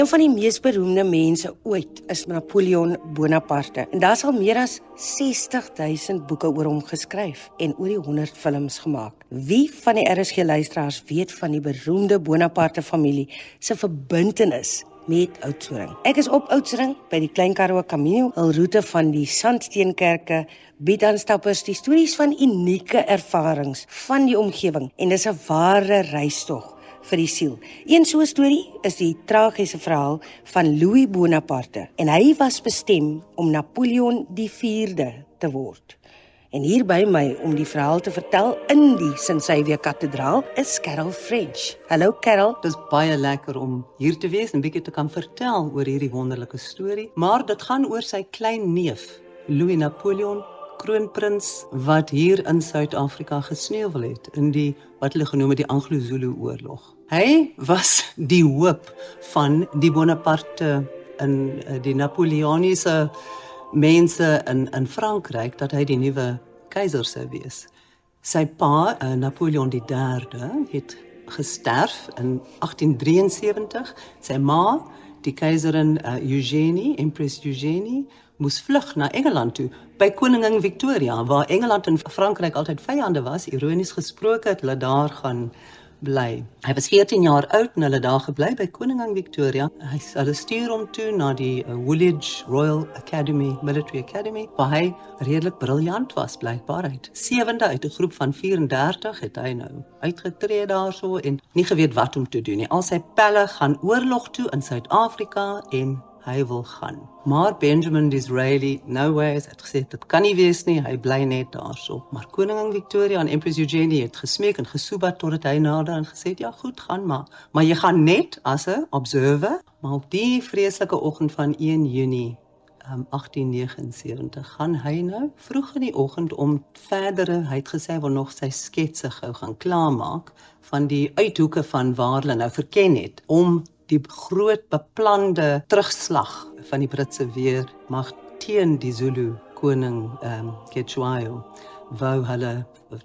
Een van die mees beroemde mense ooit is Napoleon Bonaparte en daar is al meer as 60000 boeke oor hom geskryf en oor die 100 films gemaak. Wie van die RSG luisteraars weet van die beroemde Bonaparte familie se verbintenis met Oudtshoorn. Ek is op Oudtshoorn by die Klein Karoo Camino, 'n roete van die Sandsteenkerke, bied aan stappers die stories van unieke ervarings van die omgewing en dis 'n ware reistog vir die siel. Een so 'n storie is die tragiese verhaal van Louis Bonaparte en hy was bestem om Napoleon die 4de te word. En hier by my om die verhaal te vertel in die Sint-Xavier Kathedraal is Carol French. Hallo Carol. Dit is baie lekker om hier te wees en bietjie te kan vertel oor hierdie wonderlike storie, maar dit gaan oor sy klein neef, Louis Napoleon kroonprins wat hier in Suid-Afrika gesneuwel het in die wat hulle genoem het die Anglo-Zulu oorlog. Hy was die hoop van die Bonaparte in eh, die Napoleoniese mense in in Frankryk dat hy die nuwe keiser sou wees. Sy pa, uh, Napoleon III, het gesterf in 1873. Sy ma, die keiserin uh, Eugenie, Empress Eugenie, moes vlug na Engeland toe by koningin Victoria waar Engeland en Frankryk altyd vyande was. Ironies gesproke het hulle daar gaan bly. Hy was 14 jaar oud en hulle daar gebly by koningin Victoria. Hy hulle stuur hom toe na die uh, Woolwich Royal Academy, Military Academy, waar hy redelik briljant was blykbaar uit. Sewende uit 'n groep van 34 het hy nou uitgetree daarso en nie geweet wat om te doen nie. Al sy pelle gaan oorlog toe in Suid-Afrika en hy wil gaan. Maar Benjamin Disraeli nowhere het gesê dit kan nie wees nie, hy bly net daarso. Maar koningin Victoria en Empress Eugenie het gesmeek en gesoebat totdat hy nader en gesê ja goed, gaan maar. Maar jy gaan net as 'n observer, maar op die vreeslike oggend van 1 Junie um, 1879 gaan hy nou vroeg in die oggend om verdere hy het gesê hy wil nog sy sketse gou gaan klaarmaak van die uithoeke van waar hulle nou verken het om die groot beplande terugslag van die Britse weer mag teen die Zulu koning ehm um, Cetshwayo wou hulle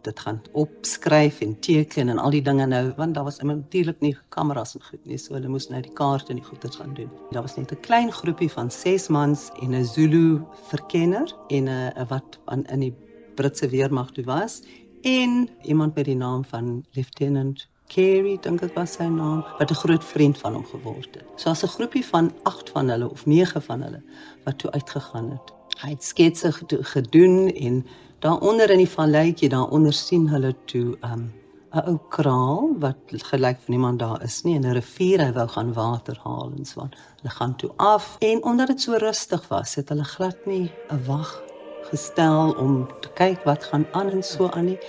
dit gaan opskryf en teken en al die dinge nou want daar was natuurlik nie kameras en goed nie so hulle moes nou die kaarte en die goeie gaan doen. Daar was net 'n klein groepie van 6 mans en 'n Zulu verkenner en 'n wat aan in die Britse weermag toe was en iemand met die naam van Lieutenant Carey dink ek was sy naam wat 'n groot vriend van hom geword het. So as 'n groepie van 8 van hulle of 9 van hulle wat toe uitgegaan het. Hy het sketse gedoen en daaronder in die valleitjie daaronder sien hulle toe 'n um, 'n ou kraal wat gelyk van iemand daar is nie en 'n rivier hy wou gaan water haal en so aan. Hulle gaan toe af en omdat dit so rustig was, het hulle glad nie 'n wag gestel om te kyk wat gaan aan en so aan nie.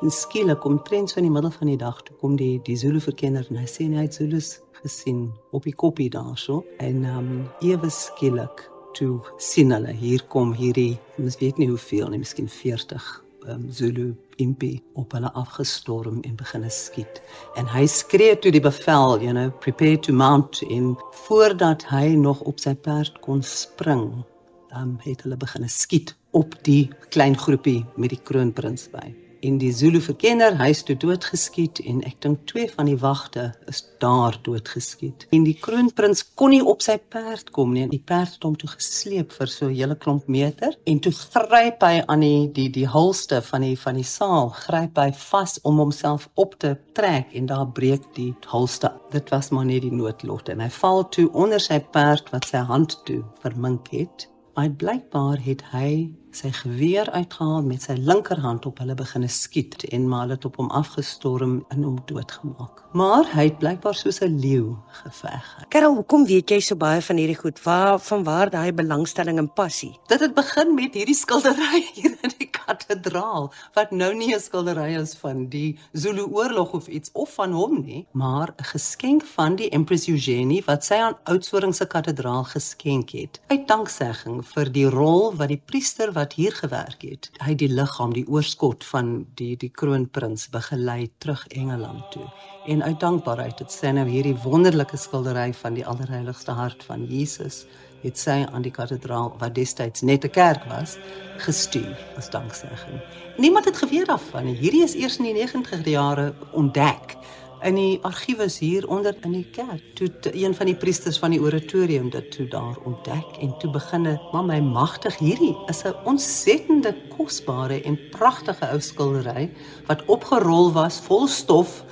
En skielik kom trends van die middel van die dag toe kom die die Zulu verkenner en hy sê hy het Zulus gesien op die koppie daarso. En ehm um, ewe skielik toe sien hulle hier kom hierdie mens weet nie hoeveel nie miskien 40 ehm um, Zulu impi op hulle afgestorm en begin skiet. En hy skree toe die bevel you know prepare to mount. In voordat hy nog op sy perd kon spring dan um, het hulle begin skiet op die klein groepie met die kroonprins by en die Zulu verkenner hy's toe doodgeskiet en ek dink twee van die wagte is daar doodgeskiet. En die kroonprins kon nie op sy perd kom nie. Die perd het hom toe gesleep vir so 'n hele klomp meter en toe gryp hy aan die die die holste van die van die saal, gryp hy vas om homself op te trek en daar breek die holste. Dit was maar net die noodlot en hy val toe onder sy perd wat sy hand toe vermink het. Maar blykbaar het hy sy geweer uitgehaal met sy linkerhand op hulle begine skiet en maar het op hom afgestorm en hom doodgemaak. Maar hy het blykbaar soos 'n leeu geveg. Karel, hoekom weet jy so baie van hierdie goed? Waar van waar daai belangstelling en passie? Dit het begin met hierdie skildery hier in die kathedraal wat nou nie 'n skildery is van die Zulu oorlog of iets of van hom nie, maar 'n geskenk van die Empress Eugenie wat sy aan Oudtshoorn se kathedraal geskenk het. Uit danksegging vir die rol wat die priester wat hier gewerk het. Hy die liggaam, die oorskot van die die kroonprins begelei terug Engeland toe. En uit dankbaarheid het sy nou hierdie wonderlike skildery van die allerheiligste hart van Jesus het sy aan die kathedraal wat destyds net 'n kerk was gestuur as danksegging. Niemand het geweet daarvan nie. Hierdie is eers in die 90er jare ontdek in die argiewe hier onder in die kerk. Toe een van die priesters van die oratorium dit toe daar ontdek en toe beginne, maar my magtig hierdie is 'n ontsettende kosbare en pragtige ou skildery wat opgerol was vol stof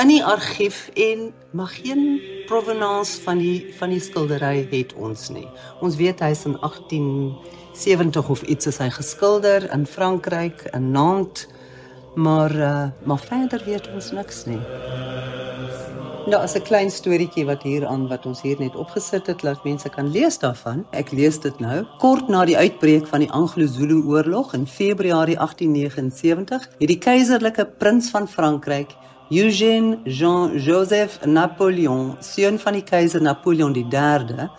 in die argief en maar geen provenance van die van die skildery het ons nie. Ons weet hy's in 1870 of iets is hy geskilder in Frankryk in Nantes maar uh, maar verder weet ons niks nie. Nou as 'n klein storieetjie wat hier aan wat ons hier net opgesit het laat mense kan lees daarvan. Ek lees dit nou. Kort na die uitbreek van die Anglo-Zulu oorlog in Februarie 1879 het die keiserlike prins van Frankryk Eugène Jean-Joseph Napoleon, seun van die keiser Napoleon III,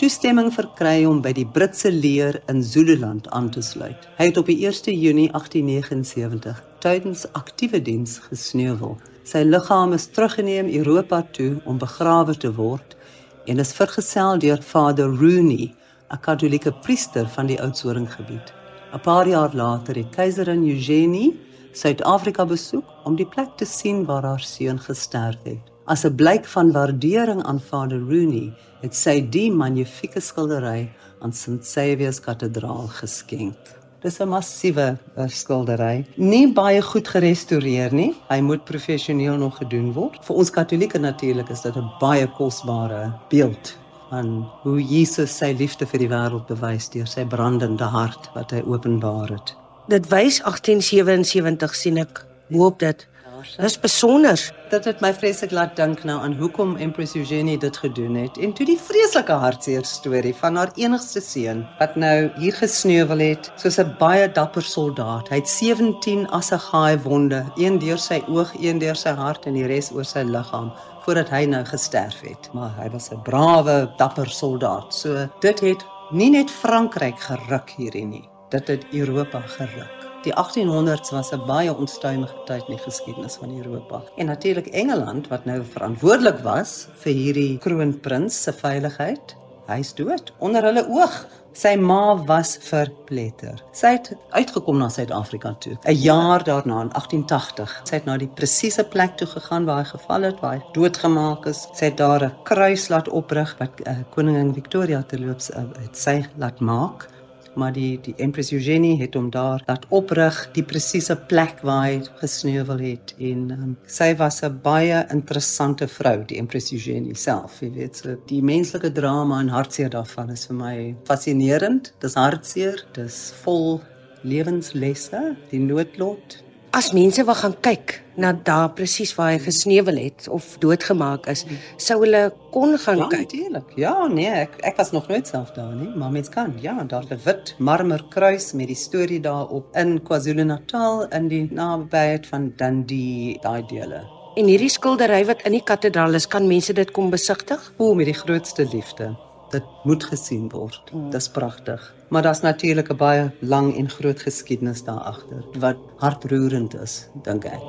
toestemming verkry om by die Britse leer in Zululand aan te sluit. Hy het op die 1 Junie 1879 tydens aktiewe diens gesneuwel. Sy liggaam is teruggeneem Europa toe om begrawe te word en is vergesel deur Vader Rooney, 'n Katolieke priester van die Oudtshoorngebied. 'n Paar jaar later het keiserin Eugenie Suid-Afrika besoek om die plek te sien waar haar seun gesterf het. As 'n blyk van waardering aan Vader Rooney, het sy die magnifieke skildery aan St. Saviour's Kathedraal geskenk. Dis 'n massiewe eh, skildery, nie baie goed gerestoreer nie. Hy moet professioneel nog gedoen word. Vir ons Katolieke natuurlik is dit 'n baie kosbare beeld van hoe Jesus sy liefde vir die wêreld bewys deur sy brandende hart wat hy openbaar het. Dit wys 1877 sien ek. Hoop dit Dis besonder. Dit het my vreeslik laat dink nou aan hoekom Empress Eugenie dit gedoen het en toe die vreeslike hartseer storie van haar enigste seun wat nou hier gesneuwel het soos 'n baie dapper soldaat. Hy het 17 assegaai wonde, een deur sy oog, een deur sy hart en die res oor sy liggaam voordat hy nou gesterf het. Maar hy was 'n brawe, dapper soldaat. So dit het nie net Frankryk geruk hierdie nie. Dit het Europa geruk. Die 1800s was 'n baie onstuimige tyd in die geskiedenis van Europa. En natuurlik Engeland wat nou verantwoordelik was vir hierdie kroonprins se veiligheid. Hy's dood onder hulle oog. Sy ma was verpletter. Sy het uitgekom na Suid-Afrika toe. 'n Jaar daarna in 1880, sy het na die presiese plek toe gegaan waar hy geval het, waar hy doodgemaak is. Sy het daar 'n kruis laat oprig wat uh, koningin Victoria terloops uh, het sy laat maak maar die die Empress Eugenie het hom daar laat oprig die presiese plek waar hy gesneuwel het. En um, sy was 'n baie interessante vrou die Empress Eugenie self jy weet. So die menslike drama en hartseer daarvan is vir my fascinerend. Dis hartseer dis vol lewenslesse die noodlot as mense wil gaan kyk na daar presies waar hy gesneuwel het of doodgemaak is, sou hulle kon gaan ja, kyk. Natuurlik. Ja, nee, ek ek was nog nooit self daar nie, maar mens kan. Ja, daar's 'n wit marmer kruis met die storie daarop in KwaZulu-Natal in die nabyheid van Dundee, daai dele. En hierdie skildery wat in die kathedraal is, kan mense dit kom besigtig? O, met die grootste liefde dit moet gesien word. Mm. Dis pragtig. Maar daar's natuurlik 'n baie lang en groot geskiedenis daar agter wat hartroerend is, dink ek.